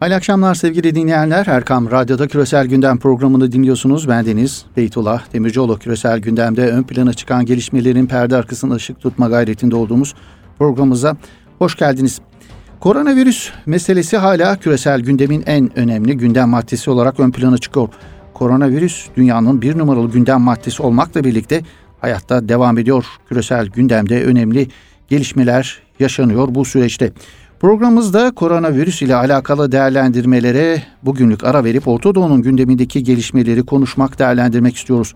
Hayırlı akşamlar sevgili dinleyenler. Erkam Radyo'da Küresel Gündem programını dinliyorsunuz. Ben Deniz Beytullah Demircioğlu. Küresel Gündem'de ön plana çıkan gelişmelerin perde arkasında ışık tutma gayretinde olduğumuz programımıza hoş geldiniz. Koronavirüs meselesi hala küresel gündemin en önemli gündem maddesi olarak ön plana çıkıyor. Koronavirüs dünyanın bir numaralı gündem maddesi olmakla birlikte hayatta devam ediyor. Küresel gündemde önemli gelişmeler yaşanıyor bu süreçte. Programımızda koronavirüs ile alakalı değerlendirmelere bugünlük ara verip Orta gündemindeki gelişmeleri konuşmak, değerlendirmek istiyoruz.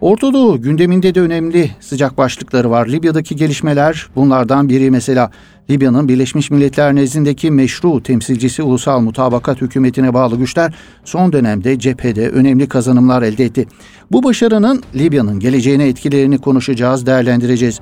Orta gündeminde de önemli sıcak başlıkları var. Libya'daki gelişmeler bunlardan biri mesela Libya'nın Birleşmiş Milletler nezdindeki meşru temsilcisi Ulusal Mutabakat Hükümeti'ne bağlı güçler son dönemde cephede önemli kazanımlar elde etti. Bu başarının Libya'nın geleceğine etkilerini konuşacağız, değerlendireceğiz.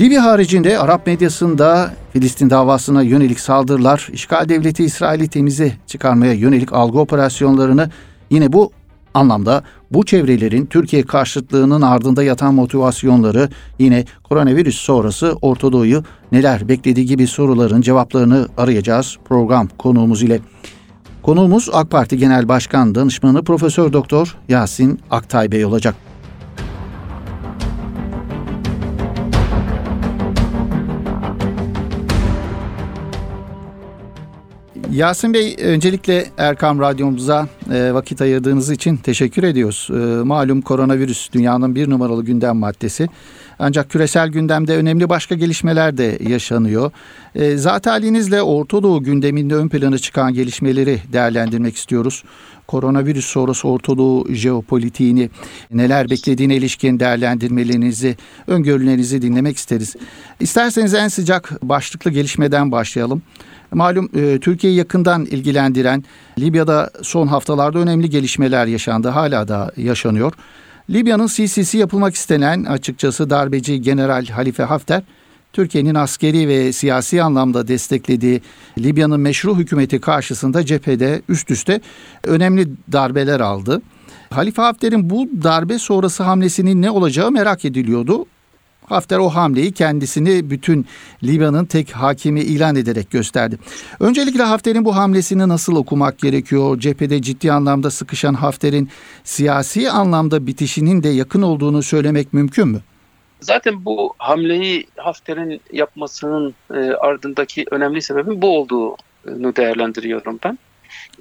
Libya haricinde Arap medyasında Filistin davasına yönelik saldırılar, işgal devleti İsrail'i temize çıkarmaya yönelik algı operasyonlarını yine bu anlamda bu çevrelerin Türkiye karşıtlığının ardında yatan motivasyonları yine koronavirüs sonrası Orta Doğu'yu neler beklediği gibi soruların cevaplarını arayacağız program konuğumuz ile. Konuğumuz AK Parti Genel Başkan Danışmanı Profesör Doktor Yasin Aktay Bey olacak. Yasin Bey öncelikle Erkam Radyomuza e, vakit ayırdığınız için teşekkür ediyoruz. E, malum koronavirüs dünyanın bir numaralı gündem maddesi. Ancak küresel gündemde önemli başka gelişmeler de yaşanıyor. E, zaten halinizle Orta Doğu gündeminde ön plana çıkan gelişmeleri değerlendirmek istiyoruz. Koronavirüs sonrası Orta Doğu jeopolitiğini neler beklediğine ilişkin değerlendirmelerinizi, öngörülerinizi dinlemek isteriz. İsterseniz en sıcak başlıklı gelişmeden başlayalım. Malum e, Türkiye'yi yakından ilgilendiren Libya'da son haftalarda önemli gelişmeler yaşandı. Hala da yaşanıyor. Libya'nın CCC yapılmak istenen açıkçası darbeci General Halife Hafter, Türkiye'nin askeri ve siyasi anlamda desteklediği Libya'nın meşru hükümeti karşısında cephede üst üste önemli darbeler aldı. Halife Hafter'in bu darbe sonrası hamlesinin ne olacağı merak ediliyordu. Hafter o hamleyi kendisini bütün Libya'nın tek hakimi ilan ederek gösterdi. Öncelikle Hafter'in bu hamlesini nasıl okumak gerekiyor? Cephede ciddi anlamda sıkışan Hafter'in siyasi anlamda bitişinin de yakın olduğunu söylemek mümkün mü? Zaten bu hamleyi Hafter'in yapmasının e, ardındaki önemli sebebin bu olduğunu değerlendiriyorum ben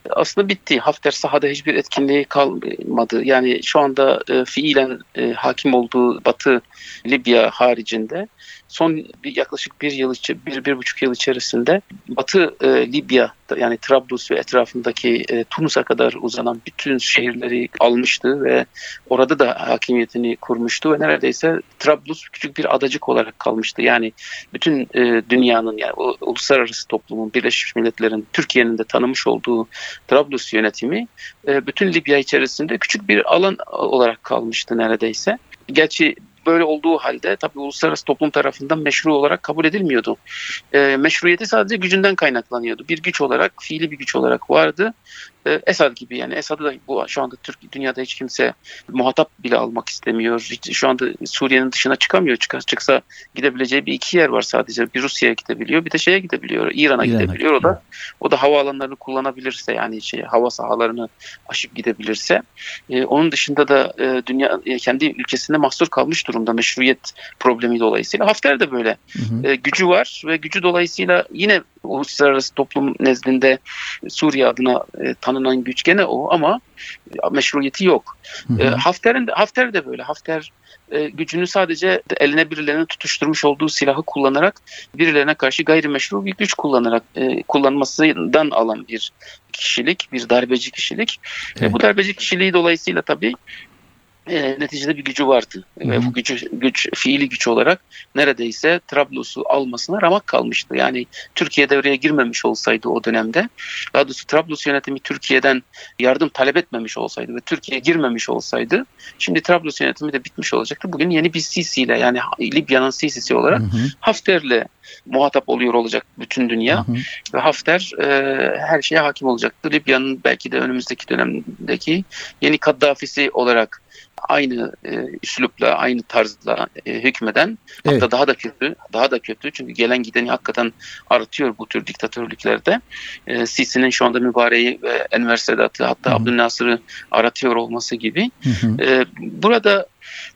aslında bitti. Hafter sahada hiçbir etkinliği kalmadı. Yani şu anda e, fiilen e, hakim olduğu Batı Libya haricinde son bir, yaklaşık bir yıl bir, bir buçuk yıl içerisinde Batı e, Libya yani Trablus ve etrafındaki e, Tunus'a kadar uzanan bütün şehirleri almıştı ve orada da hakimiyetini kurmuştu ve neredeyse Trablus küçük bir adacık olarak kalmıştı. Yani bütün e, dünyanın yani o, uluslararası toplumun Birleşmiş Milletler'in Türkiye'nin de tanımış olduğu Trablus yönetimi e, bütün Libya içerisinde küçük bir alan olarak kalmıştı neredeyse. Gerçi böyle olduğu halde tabii uluslararası toplum tarafından meşru olarak kabul edilmiyordu. E, meşruiyeti sadece gücünden kaynaklanıyordu. Bir güç olarak, fiili bir güç olarak vardı e, Esad gibi yani Esad'ı da bu şu anda Türk dünyada hiç kimse muhatap bile almak istemiyor. Hiç, şu anda Suriye'nin dışına çıkamıyor. Çıkar, çıksa gidebileceği bir iki yer var sadece. Bir Rusya'ya gidebiliyor, bir de şeye gidebiliyor. İran'a İran gidebiliyor. O da o da havaalanlarını kullanabilirse yani şey hava sahalarını aşıp gidebilirse. E, onun dışında da e, dünya e, kendi ülkesinde mahsur kalmış durumda meşruiyet problemi dolayısıyla. Hafter de böyle. Hı hı. E, gücü var ve gücü dolayısıyla yine uluslararası toplum nezdinde Suriye adına e, tanınan güç gene o ama e, meşruiyeti yok. E, Hafter'in de, Hafter de böyle. Hafter e, gücünü sadece eline birilerinin tutuşturmuş olduğu silahı kullanarak birilerine karşı gayrimeşru bir güç kullanarak e, kullanmasından alan bir kişilik, bir darbeci kişilik. Evet. E, bu darbeci kişiliği dolayısıyla tabii e, neticede bir gücü vardı. Hı. Ve bu gücü, güç fiili güç olarak neredeyse Trablus'u almasına ramak kalmıştı. Yani Türkiye devreye girmemiş olsaydı o dönemde, daha doğrusu Trablus yönetimi Türkiye'den yardım talep etmemiş olsaydı ve Türkiye girmemiş olsaydı, şimdi Trablus yönetimi de bitmiş olacaktı. Bugün yeni bir Sisi ile yani Libya'nın Sisi'si olarak hı hı. Hafter'le muhatap oluyor olacak bütün dünya. Hı hı. Ve Hafter e, her şeye hakim olacaktır. Libya'nın belki de önümüzdeki dönemdeki yeni Kaddafi'si olarak aynı e, üslupla, aynı tarzla e, hükmeden evet. hatta daha da kötü, daha da kötü çünkü gelen gideni hakikaten artıyor bu tür diktatörlüklerde. E, Sisi'nin şu anda mübareği ve Enver Sedat'ı hatta Abdülnasır'ı aratıyor olması gibi. Hı hı. E, burada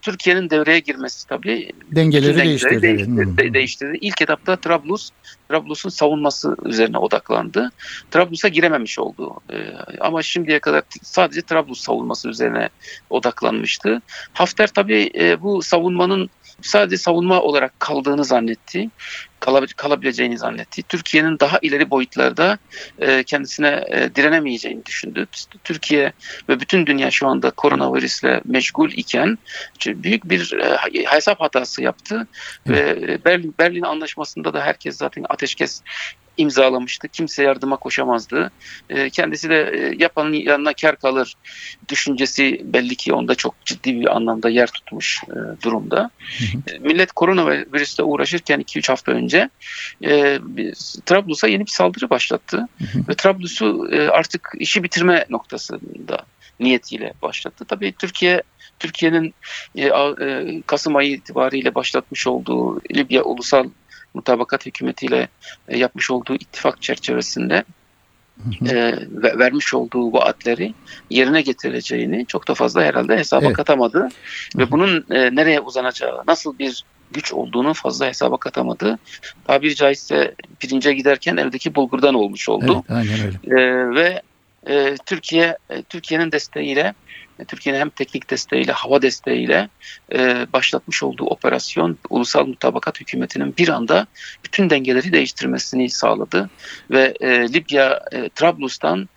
Türkiye'nin devreye girmesi tabii dengeleri değiştirdi. Değiştirdi, de, değiştirdi. İlk etapta Trablus, Trablus'un savunması üzerine odaklandı. Trablus'a girememiş oldu. Ee, ama şimdiye kadar sadece Trablus savunması üzerine odaklanmıştı. Hafter tabii e, bu savunmanın sadece savunma olarak kaldığını zannetti kalabileceğini zannetti. Türkiye'nin daha ileri boyutlarda e, kendisine e, direnemeyeceğini düşündü. Türkiye ve bütün dünya şu anda koronavirüsle meşgul iken büyük bir e, hesap hatası yaptı ve Berlin, Berlin Anlaşması'nda da herkes zaten ateşkes imzalamıştı. Kimse yardıma koşamazdı. E, kendisi de e, yapanın yanına kar kalır düşüncesi belli ki onda çok ciddi bir anlamda yer tutmuş e, durumda. Hı hı. E, millet koronavirüsle uğraşırken 2-3 hafta önce Trablus'a yeni bir saldırı başlattı. Hı. Ve Trablus'u artık işi bitirme noktasında niyetiyle başlattı. Tabii Türkiye Türkiye'nin Kasım ayı itibariyle başlatmış olduğu Libya Ulusal mutabakat hükümetiyle e, yapmış olduğu ittifak çerçevesinde e, vermiş olduğu vaatleri yerine getireceğini çok da fazla herhalde hesaba evet. katamadı. Ve bunun e, nereye uzanacağı, nasıl bir güç olduğunu fazla hesaba katamadı. Tabiri caizse pirince giderken evdeki bulgurdan olmuş oldu. Evet, aynen öyle. E, ve e, Türkiye e, Türkiye'nin desteğiyle Türkiye'nin hem teknik desteğiyle, hava desteğiyle e, başlatmış olduğu operasyon ulusal mutabakat hükümetinin bir anda bütün dengeleri değiştirmesini sağladı ve e, Libya e, Trablus'tan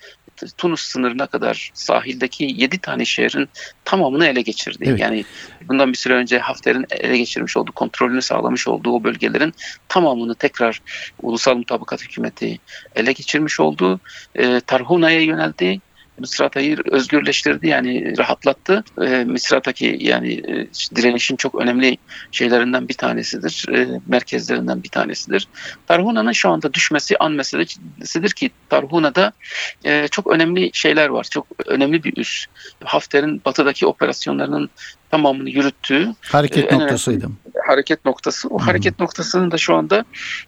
Tunus sınırına kadar sahildeki 7 tane şehrin tamamını ele geçirdi. Evet. Yani bundan bir süre önce Hafter'in ele geçirmiş olduğu, kontrolünü sağlamış olduğu o bölgelerin tamamını tekrar ulusal mutabakat hükümeti ele geçirmiş oldu. E, Tarhuna'ya yöneldi. Misrata'yı özgürleştirdi yani rahatlattı. E, Misrata'ki yani e, direnişin çok önemli şeylerinden bir tanesidir. E, merkezlerinden bir tanesidir. Tarhuna'nın şu anda düşmesi an meselesidir ki Tarhuna'da e, çok önemli şeyler var. Çok önemli bir üs. Hafter'in batıdaki operasyonlarının tamamını yürüttüğü hareket e, noktasıydı. Hareket noktası. O hmm. hareket noktasının da şu anda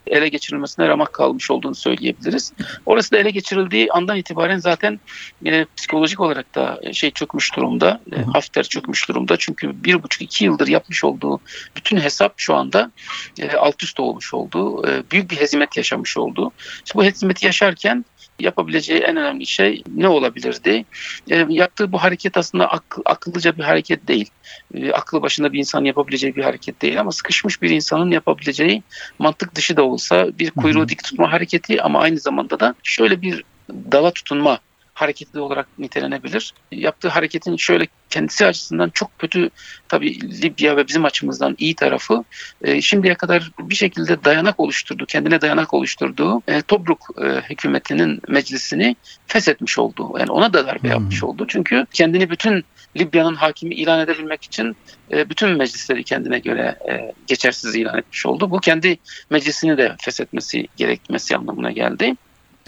ele geçirilmesine ramak kalmış olduğunu söyleyebiliriz. Orası da ele geçirildiği andan itibaren zaten e, psikolojik olarak da e, şey çökmüş durumda. E, Hafter çökmüş durumda. Çünkü bir buçuk iki yıldır yapmış olduğu bütün hesap şu anda e, alt üst olmuş oldu. E, büyük bir hezimet yaşamış oldu. İşte bu hezimeti yaşarken yapabileceği en önemli şey ne olabilirdi? E, yaptığı bu hareket aslında ak, akıllıca bir hareket değil. E, aklı başında bir insan yapabileceği bir hareket değil ama sıkışmış bir insanın yapabileceği mantık dışı da olsa bir kuyruğu dik tutma hareketi ama aynı zamanda da şöyle bir dala tutunma hareketli olarak nitelenebilir. Yaptığı hareketin şöyle kendisi açısından çok kötü tabii Libya ve bizim açımızdan iyi tarafı e, şimdiye kadar bir şekilde dayanak oluşturdu, kendine dayanak oluşturduğu e, Tobruk e, hükümetinin meclisini feshetmiş oldu. Yani ona da darbe hmm. yapmış oldu. Çünkü kendini bütün Libya'nın hakimi ilan edebilmek için e, bütün meclisleri kendine göre e, geçersiz ilan etmiş oldu. Bu kendi meclisini de feshetmesi gerekmesi anlamına geldi.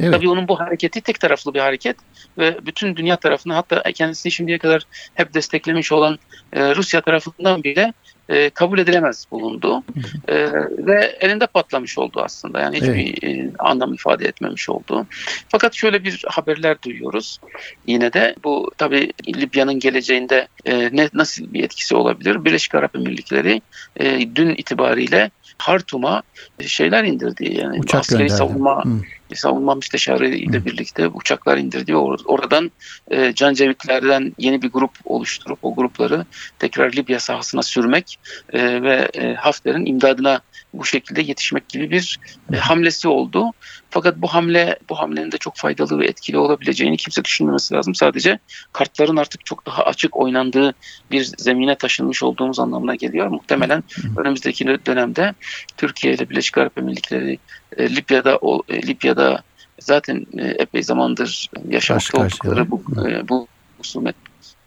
Evet. Tabii onun bu hareketi tek taraflı bir hareket ve bütün dünya tarafından hatta kendisini şimdiye kadar hep desteklemiş olan e, Rusya tarafından bile e, kabul edilemez bulundu e, ve elinde patlamış oldu aslında yani hiçbir evet. e, anlam ifade etmemiş oldu. Fakat şöyle bir haberler duyuyoruz yine de bu tabi Libya'nın geleceğinde e, ne nasıl bir etkisi olabilir? Birleşik Arap Emirlikleri e, dün itibariyle Hartum'a şeyler indirdi yani Uçak askeri gönderdi. savunma Hı savunma müsteşarı ile birlikte uçaklar indirdi ve oradan e, Cancevitlerden yeni bir grup oluşturup o grupları tekrar Libya sahasına sürmek e, ve e, Hafter'in imdadına bu şekilde yetişmek gibi bir e, hamlesi oldu. Fakat bu hamle bu hamlenin de çok faydalı ve etkili olabileceğini kimse düşünmemesi lazım. Sadece kartların artık çok daha açık oynandığı bir zemine taşınmış olduğumuz anlamına geliyor. Muhtemelen önümüzdeki dönemde Türkiye ile Birleşik Arap Emirlikleri e, Libya'da o e, Libya'da zaten e, epey zamandır yaşamakta oldukları bu e, bu husumet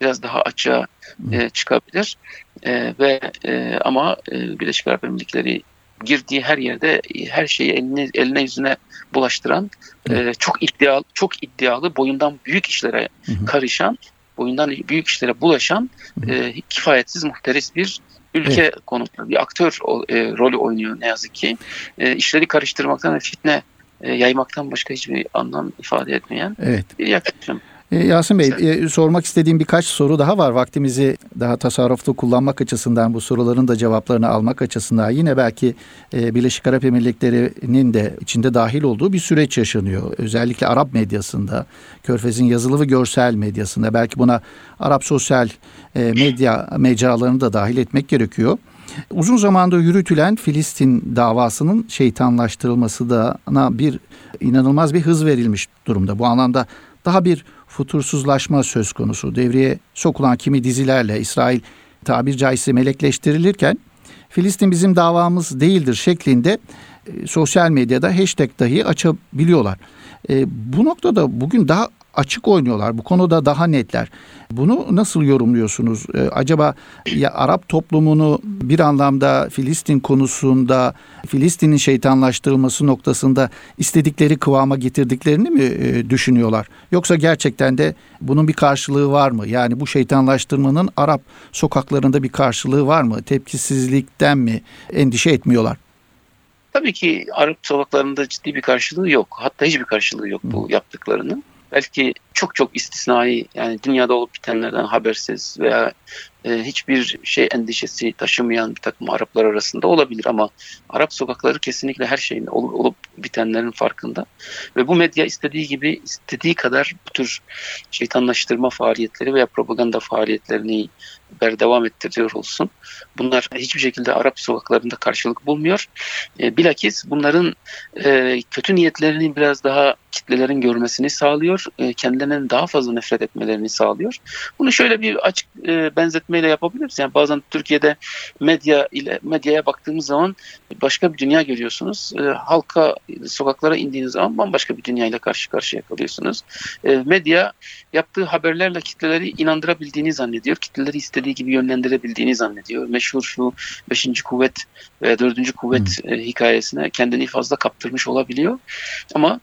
biraz daha açığa e, çıkabilir. E, ve e, ama e, Birleşik Arap Emirlikleri girdiği her yerde her şeyi eline, eline yüzüne bulaştıran, e, çok iddialı, çok iddialı, boyundan büyük işlere karışan, boyundan büyük işlere bulaşan, e, kifayetsiz, muhteris bir ülke evet. konumunda bir aktör e, rolü oynuyor ne yazık ki. E, işleri karıştırmaktan ve fitne e, yaymaktan başka hiçbir anlam ifade etmeyen evet. bir yaklaşım. E, Yasin Bey e, sormak istediğim birkaç soru daha var. Vaktimizi daha tasarruflu kullanmak açısından bu soruların da cevaplarını almak açısından yine belki e, Birleşik Arap Emirlikleri'nin de içinde dahil olduğu bir süreç yaşanıyor. Özellikle Arap medyasında, Körfez'in yazılı ve görsel medyasında belki buna Arap sosyal medya mecralarını da dahil etmek gerekiyor. Uzun zamanda yürütülen Filistin davasının şeytanlaştırılması da bir inanılmaz bir hız verilmiş durumda. Bu anlamda daha bir futursuzlaşma söz konusu. Devreye sokulan kimi dizilerle İsrail tabir caizse melekleştirilirken Filistin bizim davamız değildir şeklinde e, sosyal medyada hashtag dahi açabiliyorlar. E, bu noktada bugün daha açık oynuyorlar. Bu konuda daha netler. Bunu nasıl yorumluyorsunuz? Ee, acaba ya Arap toplumunu bir anlamda Filistin konusunda Filistin'in şeytanlaştırılması noktasında istedikleri kıvama getirdiklerini mi e, düşünüyorlar? Yoksa gerçekten de bunun bir karşılığı var mı? Yani bu şeytanlaştırmanın Arap sokaklarında bir karşılığı var mı? Tepkisizlikten mi endişe etmiyorlar? Tabii ki Arap sokaklarında ciddi bir karşılığı yok. Hatta hiçbir karşılığı yok bu yaptıklarının belki çok çok istisnai yani dünyada olup bitenlerden habersiz veya e, hiçbir şey endişesi taşımayan bir takım Araplar arasında olabilir ama Arap sokakları kesinlikle her şeyin olup, olup bitenlerin farkında ve bu medya istediği gibi istediği kadar bu tür şeytanlaştırma faaliyetleri veya propaganda faaliyetlerini devam ettiriyor olsun. Bunlar hiçbir şekilde Arap sokaklarında karşılık bulmuyor. E, bilakis bunların e, kötü niyetlerini biraz daha kitlelerin görmesini sağlıyor. E, kendilerinin daha fazla nefret etmelerini sağlıyor. Bunu şöyle bir açık e, benzetmeyle yapabiliriz. Yani bazen Türkiye'de medya ile medyaya baktığımız zaman başka bir dünya görüyorsunuz. E, halka sokaklara indiğiniz zaman bambaşka bir dünya ile karşı karşıya kalıyorsunuz. E, medya yaptığı haberlerle kitleleri inandırabildiğini zannediyor. Kitleleri istediği gibi yönlendirebildiğini zannediyor. Meşhur şu 5. kuvvet ve 4. kuvvet hmm. hikayesine kendini fazla kaptırmış olabiliyor. Ama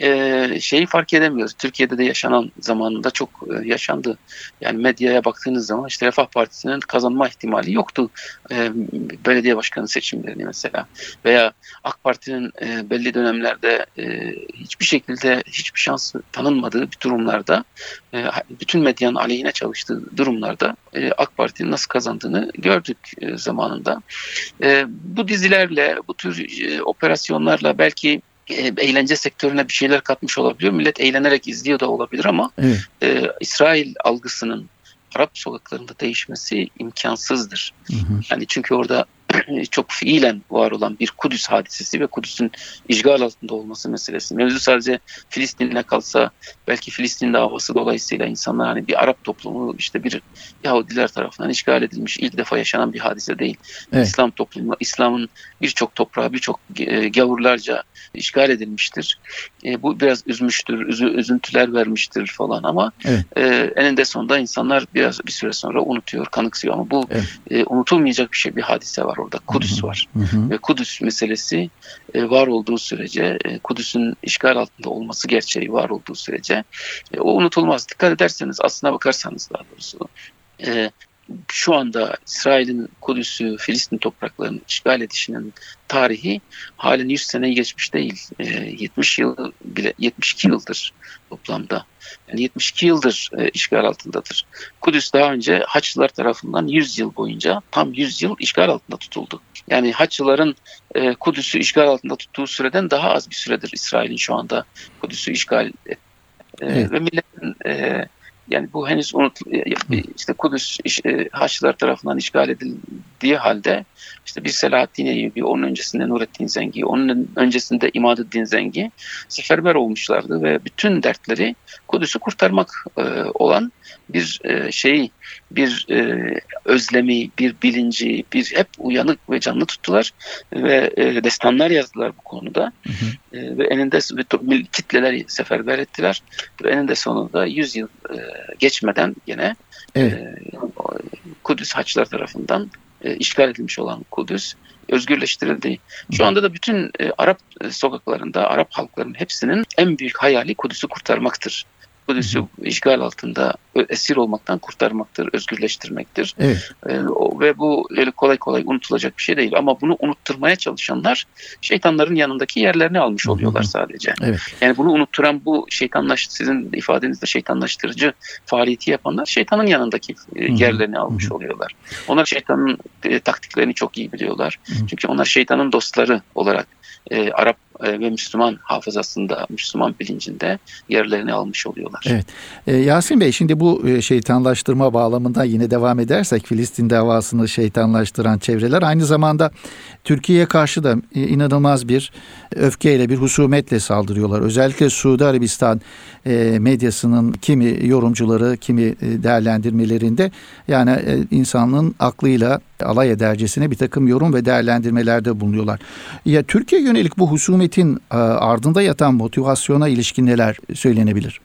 e, şeyi fark edemiyoruz. Türkiye'de de yaşanan zamanında çok e, yaşandı. Yani medyaya baktığınız zaman işte Refah Partisi'nin kazanma ihtimali yoktu. E, belediye başkanı seçimlerini mesela. Veya AK Parti'nin e, belli dönemlerde e, hiçbir şekilde hiçbir şans tanınmadığı bir durumlarda e, bütün medyanın aleyhine çalıştığı durumlarda e, AK Parti'nin nasıl kazandığını gördük e, zamanında. E, bu dizilerle, bu tür e, operasyonlarla belki eğlence sektörüne bir şeyler katmış olabiliyor. Millet eğlenerek izliyor da olabilir ama evet. e, İsrail algısının Arap sokaklarında değişmesi imkansızdır. Hı hı. Yani çünkü orada çok fiilen var olan bir Kudüs hadisesi ve Kudüs'ün işgal altında olması meselesi. Mevzu sadece Filistin'le kalsa belki Filistin davası dolayısıyla insanlar hani bir Arap toplumu işte bir Yahudiler tarafından işgal edilmiş ilk defa yaşanan bir hadise değil. Evet. İslam toplumu, İslam'ın birçok toprağı birçok e, gavurlarca işgal edilmiştir. E, bu biraz üzmüştür, üzü, üzüntüler vermiştir falan ama evet. e, eninde sonunda insanlar biraz bir süre sonra unutuyor, kanıksıyor ama bu evet. e, unutulmayacak bir şey, bir hadise var orada. Kudüs var. Hı hı. Ve Kudüs meselesi e, var olduğu sürece, e, Kudüs'ün işgal altında olması gerçeği var olduğu sürece e, o unutulmaz. Dikkat ederseniz, aslına bakarsanız daha doğrusu şu anda İsrail'in Kudüs'ü, Filistin topraklarının işgal edişinin tarihi halen 100 seneyi geçmiş değil. E, 70 yıl bile 72 yıldır toplamda. Yani 72 yıldır e, işgal altındadır. Kudüs daha önce Haçlılar tarafından 100 yıl boyunca tam 100 yıl işgal altında tutuldu. Yani Haçlıların e, Kudüs'ü işgal altında tuttuğu süreden daha az bir süredir İsrail'in şu anda Kudüs'ü işgal et, e, evet. ve milletin e, yani bu henüz unut işte Kudüs e, Haçlılar tarafından işgal edildiği halde işte bir Selahaddin Eyyubi, onun öncesinde Nurettin Zengi, onun öncesinde İmaduddin Zengi seferber olmuşlardı ve bütün dertleri Kudüs'ü kurtarmak e, olan bir e, şeyi, bir e, özlemi, bir bilinci, bir hep uyanık ve canlı tuttular ve e, destanlar yazdılar bu konuda. Hı hı. E, ve eninde ve kitleler seferber ettiler. Ve eninde sonunda 100 yıl e, geçmeden yine evet. e, Kudüs Haçlar tarafından e, işgal edilmiş olan Kudüs özgürleştirildi. Şu anda da bütün e, Arap sokaklarında Arap halklarının hepsinin en büyük hayali Kudüs'ü kurtarmaktır. Kudüs'ü işgal altında esir olmaktan kurtarmaktır, özgürleştirmektir. Evet. E, ve bu öyle kolay kolay unutulacak bir şey değil. Ama bunu unutturmaya çalışanlar şeytanların yanındaki yerlerini almış oluyorlar sadece. Evet. Yani bunu unutturan bu şeytanlaş, sizin ifadenizde şeytanlaştırıcı faaliyeti yapanlar şeytanın yanındaki e, yerlerini almış oluyorlar. Onlar şeytanın e, taktiklerini çok iyi biliyorlar. Çünkü onlar şeytanın dostları olarak e, Arap e, ve Müslüman hafızasında, Müslüman bilincinde yerlerini almış oluyorlar. Evet. E, Yasin Bey şimdi bu e, şeytanlaştırma bağlamında yine devam edersek Filistin davasını şeytanlaştıran çevreler aynı zamanda Türkiye'ye karşı da e, inanılmaz bir öfkeyle bir husumetle saldırıyorlar. Özellikle Suudi Arabistan e, medyasının kimi yorumcuları, kimi e, değerlendirmelerinde yani e, insanlığın aklıyla alay edercesine bir takım yorum ve değerlendirmelerde bulunuyorlar. Ya Türkiye yönelik bu husumetin ardında yatan motivasyona ilişkin neler söylenebilir?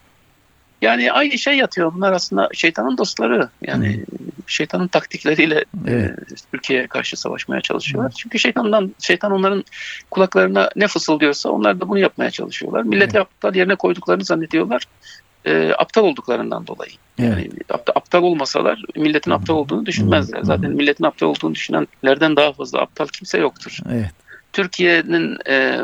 Yani aynı şey yatıyor. Bunlar aslında şeytanın dostları. Yani hmm. şeytanın taktikleriyle evet. e, Türkiye'ye karşı savaşmaya çalışıyorlar. Hmm. Çünkü şeytandan şeytan onların kulaklarına ne fısıldıyorsa onlar da bunu yapmaya çalışıyorlar. Milleti evet. aptal yerine koyduklarını zannediyorlar. E, aptal olduklarından dolayı. Evet. Yani aptal olmasalar milletin aptal olduğunu düşünmezler. Zaten milletin aptal olduğunu düşünenlerden daha fazla aptal kimse yoktur. Evet. Türkiye'nin e,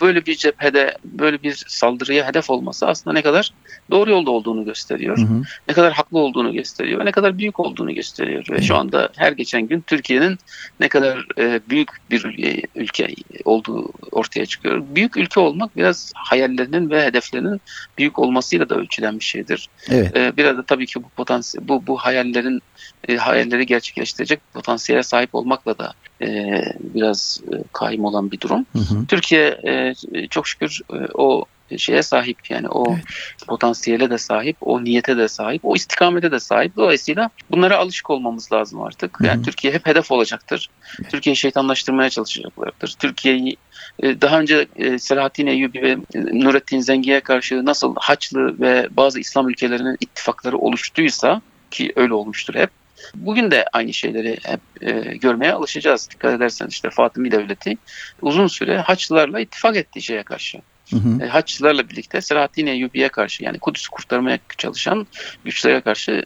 böyle bir cephede böyle bir saldırıya hedef olması aslında ne kadar doğru yolda olduğunu gösteriyor. Hı hı. Ne kadar haklı olduğunu gösteriyor ve ne kadar büyük olduğunu gösteriyor. Ve şu anda her geçen gün Türkiye'nin ne kadar e, büyük bir ülke, ülke olduğu ortaya çıkıyor. Büyük ülke olmak biraz hayallerinin ve hedeflerinin büyük olmasıyla da ölçülen bir şeydir. Evet. E, biraz da tabii ki bu potansiyel bu bu hayallerin e, hayalleri gerçekleştirecek potansiyele sahip olmakla da e, biraz e, kaim olan bir durum. Hı hı. Türkiye e, çok şükür e, o şeye sahip yani o evet. potansiyele de sahip, o niyete de sahip, o istikamete de sahip. Dolayısıyla bunlara alışık olmamız lazım artık. Yani Hı-hı. Türkiye hep hedef olacaktır. Evet. Türkiye'yi şeytanlaştırmaya çalışacaklardır. Türkiye'yi e, daha önce e, Selahattin Eyyubi ve Nurettin Zengi'ye karşı nasıl Haçlı ve bazı İslam ülkelerinin ittifakları oluştuysa ki öyle olmuştur hep. Bugün de aynı şeyleri hep e, görmeye alışacağız. Dikkat edersen işte Fatımi Devleti uzun süre Haçlılarla ittifak ettiği şeye karşı. Hı hı. E, Haçlılarla birlikte Selahaddin Eyyubi'ye karşı yani Kudüs'ü kurtarmaya çalışan güçlere karşı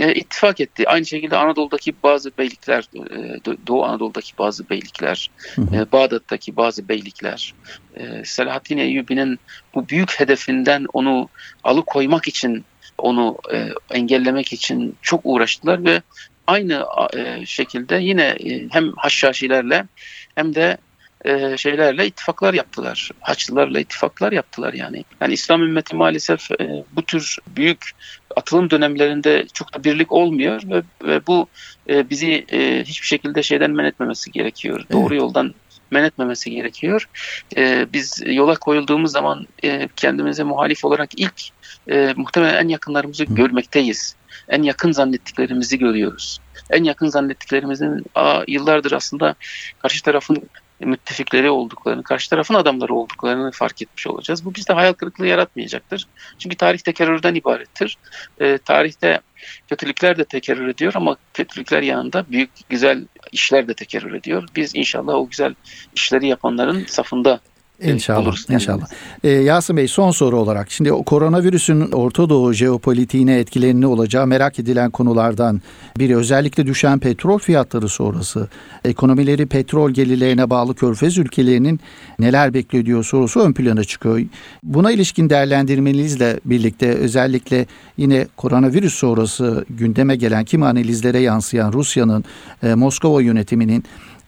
e, ittifak etti. Aynı şekilde Anadolu'daki bazı beylikler, e, Doğu Anadolu'daki bazı beylikler, hı hı. E, Bağdat'taki bazı beylikler, e, Selahaddin Eyyubi'nin bu büyük hedefinden onu alıkoymak için onu e, engellemek için çok uğraştılar ve aynı e, şekilde yine e, hem Haşhaşilerle hem de e, şeylerle ittifaklar yaptılar. Haçlılarla ittifaklar yaptılar yani. Yani İslam ümmeti maalesef e, bu tür büyük atılım dönemlerinde çok da birlik olmuyor ve, ve bu e, bizi e, hiçbir şekilde şeyden men etmemesi gerekiyor. Evet. Doğru yoldan men etmemesi gerekiyor. E, biz yola koyulduğumuz zaman e, kendimize muhalif olarak ilk e, muhtemelen en yakınlarımızı Hı. görmekteyiz. En yakın zannettiklerimizi görüyoruz. En yakın zannettiklerimizin aa, yıllardır aslında karşı tarafın müttefikleri olduklarını, karşı tarafın adamları olduklarını fark etmiş olacağız. Bu bizde hayal kırıklığı yaratmayacaktır. Çünkü tarih tekerrürden ibarettir. E, tarihte kötülükler de tekerrür ediyor ama kötülükler yanında büyük güzel işler de tekerrür ediyor. Biz inşallah o güzel işleri yapanların safında İnşallah, oluruz. İnşallah. Ee, Yasin Bey son soru olarak şimdi koronavirüsün Orta Doğu jeopolitiğine etkileri ne olacağı merak edilen konulardan biri özellikle düşen petrol fiyatları sonrası ekonomileri petrol gelirlerine bağlı körfez ülkelerinin neler bekliyor sorusu ön plana çıkıyor. Buna ilişkin değerlendirmenizle birlikte özellikle yine koronavirüs sonrası gündeme gelen kim analizlere yansıyan Rusya'nın e, Moskova yönetiminin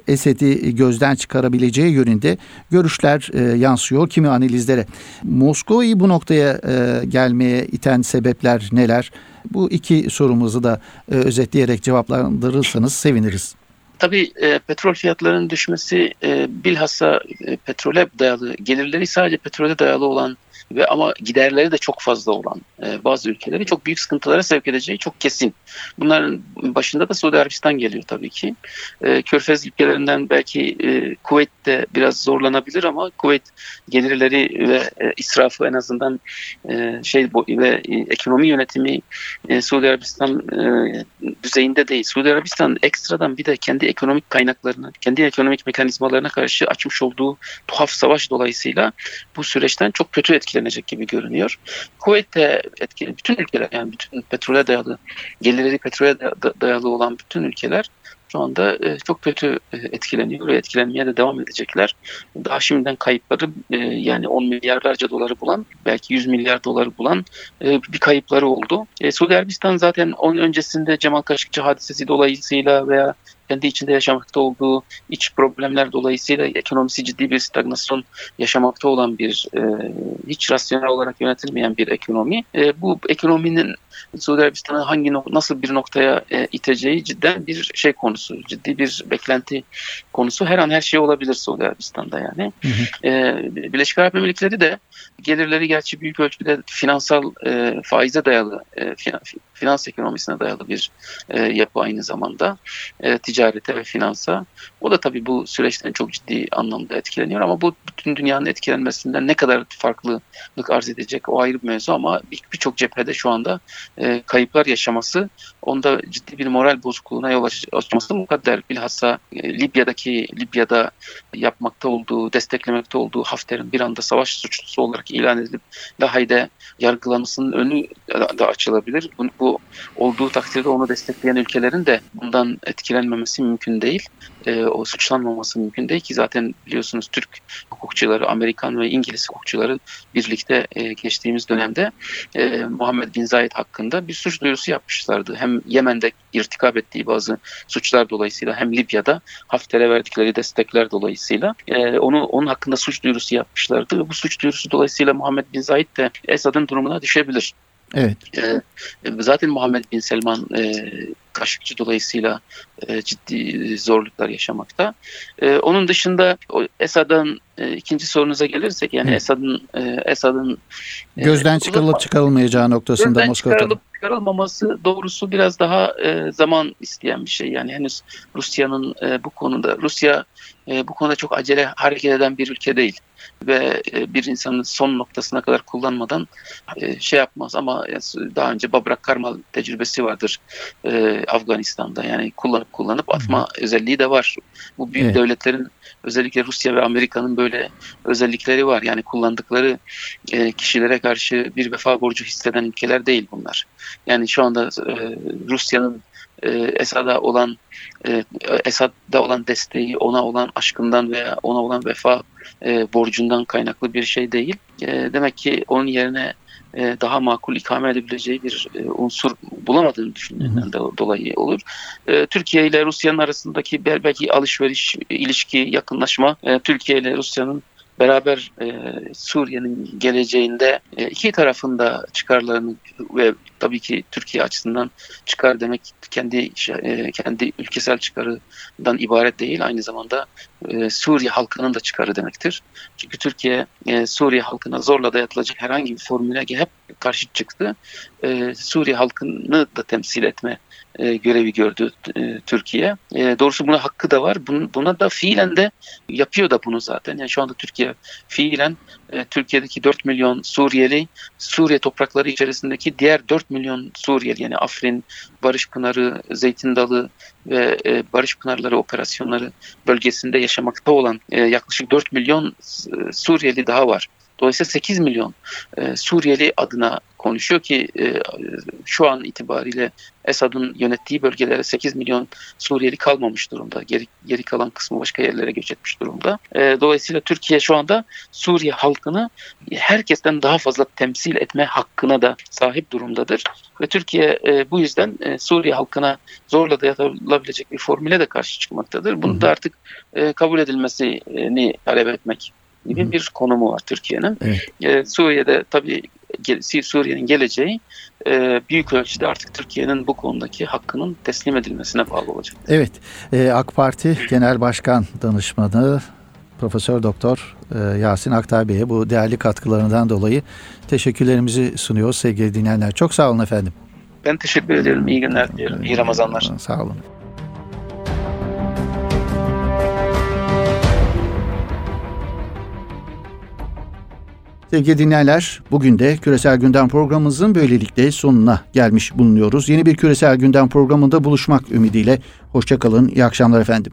Esed'i gözden çıkarabileceği yönünde görüşler e, yansıyor kimi analizlere. Moskova'yı bu noktaya e, gelmeye iten sebepler neler? Bu iki sorumuzu da e, özetleyerek cevaplandırırsanız seviniriz. Tabii e, petrol fiyatlarının düşmesi e, bilhassa e, petrole dayalı, gelirleri sadece petrole dayalı olan ve ama giderleri de çok fazla olan e, bazı ülkeleri çok büyük sıkıntılara sevk edeceği çok kesin. Bunların başında da Suudi Arabistan geliyor tabii ki. E, Körfez ülkelerinden belki e, Kuveyt de biraz zorlanabilir ama Kuveyt gelirleri ve e, israfı en azından e, şey ve e, ekonomi yönetimi e, Suudi Arabistan e, düzeyinde değil. Suudi Arabistan ekstradan bir de kendi ekonomik kaynaklarına, kendi ekonomik mekanizmalarına karşı açmış olduğu tuhaf savaş dolayısıyla bu süreçten çok kötü etkilenecek gibi görünüyor. Kuveyt'te etkili bütün ülkeler yani bütün petrole dayalı, gelirleri petrole dayalı olan bütün ülkeler şu anda e, çok kötü e, etkileniyor ve etkilenmeye de devam edecekler. Daha şimdiden kayıpları e, yani 10 milyarlarca doları bulan belki 100 milyar doları bulan bir kayıpları oldu. Suudi Arabistan zaten onun öncesinde Cemal Kaşıkçı hadisesi dolayısıyla veya kendi içinde yaşamakta olduğu iç problemler dolayısıyla ekonomisi ciddi bir stagnasyon yaşamakta olan bir e, hiç rasyonel olarak yönetilmeyen bir ekonomi. E, bu ekonominin Suudi Arabistan'ı hangi nasıl bir noktaya e, iteceği cidden bir şey konusu, ciddi bir beklenti konusu. Her an her şey olabilir Suudi Arabistan'da yani. Hı hı. E, Birleşik Arap Emirlikleri de gelirleri gerçi büyük ölçüde finansal e, faize dayalı, e, finans ekonomisine dayalı bir e, yapı aynı zamanda. E, ticarete ve finansa. O da tabii bu süreçten çok ciddi anlamda etkileniyor ama bu bütün dünyanın etkilenmesinden ne kadar farklılık arz edecek o ayrı bir mevzu ama birçok bir cephede şu anda e, kayıplar yaşaması onda ciddi bir moral bozukluğuna yol açması mukadder. Bilhassa e, Libya'daki Libya'da yapmakta olduğu, desteklemekte olduğu Hafter'in bir anda savaş suçlusu olarak ilan edilip Lahey'de yargılanmasının önü da açılabilir. Bu, bu olduğu takdirde onu destekleyen ülkelerin de bundan etkilenmemesi mümkün değil. E, o suçlanmaması mümkün değil ki zaten biliyorsunuz Türk hukukçuları, Amerikan ve İngiliz hukukçuları birlikte e, geçtiğimiz dönemde e, Muhammed Bin Zayed hakkında bir suç duyurusu yapmışlardı. Hem Yemen'de irtikap ettiği bazı suçlar dolayısıyla hem Libya'da Hafter'e verdikleri destekler dolayısıyla e, onu onun hakkında suç duyurusu yapmışlardı ve bu suç duyurusu dolayısıyla Muhammed Bin Zayed de Esad'ın durumuna düşebilir. Evet. E, zaten Muhammed Bin Selman e, Kaşıkçı dolayısıyla e, ciddi zorluklar yaşamakta. E, onun dışında Esad'ın e, ikinci sorunuza gelirsek yani Esad'ın e, Esad'ın e, gözden çıkarılıp çıkarılmayacağı noktasında Moskova'da. çıkarılıp çıkarılmaması doğrusu biraz daha e, zaman isteyen bir şey. Yani henüz Rusya'nın e, bu konuda Rusya e, bu konuda çok acele hareket eden bir ülke değil ve e, bir insanın son noktasına kadar kullanmadan e, şey yapmaz ama daha önce Babrak Karmal tecrübesi vardır e, Afganistan'da yani kullanıp kullanıp atma Hı. özelliği de var. Bu büyük evet. devletlerin özellikle Rusya ve Amerika'nın böyle özellikleri var. Yani kullandıkları kişilere karşı bir vefa borcu hisseden ülkeler değil bunlar. Yani şu anda Rusya'nın Esad'a olan Esad'da olan desteği, ona olan aşkından veya ona olan vefa e, borcundan kaynaklı bir şey değil. E, demek ki onun yerine e, daha makul ikame edebileceği bir e, unsur bulamadığını düşündüğünden de dolayı olur. E, Türkiye ile Rusya'nın arasındaki belki alışveriş, ilişki, yakınlaşma e, Türkiye ile Rusya'nın beraber e, Suriye'nin geleceğinde e, iki tarafında çıkarlarını ve tabii ki Türkiye açısından çıkar demek kendi e, kendi ülkesel çıkarından ibaret değil aynı zamanda e, Suriye halkının da çıkarı demektir. Çünkü Türkiye e, Suriye halkına zorla dayatılacak herhangi bir formüle hep karşı çıktı. E, Suriye halkını da temsil etme e, görevi gördü e, Türkiye. E, doğrusu buna hakkı da var. Bun, buna da fiilen de yapıyor da bunu zaten. Yani şu anda Türkiye fiilen e, Türkiye'deki 4 milyon Suriyeli, Suriye toprakları içerisindeki diğer 4 milyon Suriyeli yani Afrin, Barış Pınarı, Zeytin Dalı ve e, Barış Pınarları operasyonları bölgesinde yaşamakta olan e, yaklaşık 4 milyon e, Suriyeli daha var. Dolayısıyla 8 milyon e, Suriyeli adına konuşuyor ki e, şu an itibariyle Esad'ın yönettiği bölgelere 8 milyon Suriyeli kalmamış durumda. Geri, geri kalan kısmı başka yerlere göç etmiş durumda. E, dolayısıyla Türkiye şu anda Suriye halkını herkesten daha fazla temsil etme hakkına da sahip durumdadır. Ve Türkiye e, bu yüzden e, Suriye halkına zorla dayatılabilecek bir formüle de karşı çıkmaktadır. Bunu da artık e, kabul edilmesini talep etmek gibi bir konumu var Türkiye'nin. Evet. E, Suriye'de tabii Suriye'nin geleceği e, büyük ölçüde artık Türkiye'nin bu konudaki hakkının teslim edilmesine bağlı olacak. Evet, e, AK Parti Genel Başkan Danışmanı Profesör Doktor e, Yasin Aktay Bey'e bu değerli katkılarından dolayı teşekkürlerimizi sunuyoruz sevgili dinleyenler. Çok sağ olun efendim. Ben teşekkür ederim. İyi günler diliyorum. İyi Ramazanlar. Sağ olun. Sevgili dinleyenler, bugün de Küresel Gündem programımızın böylelikle sonuna gelmiş bulunuyoruz. Yeni bir Küresel Gündem programında buluşmak ümidiyle. Hoşçakalın, iyi akşamlar efendim.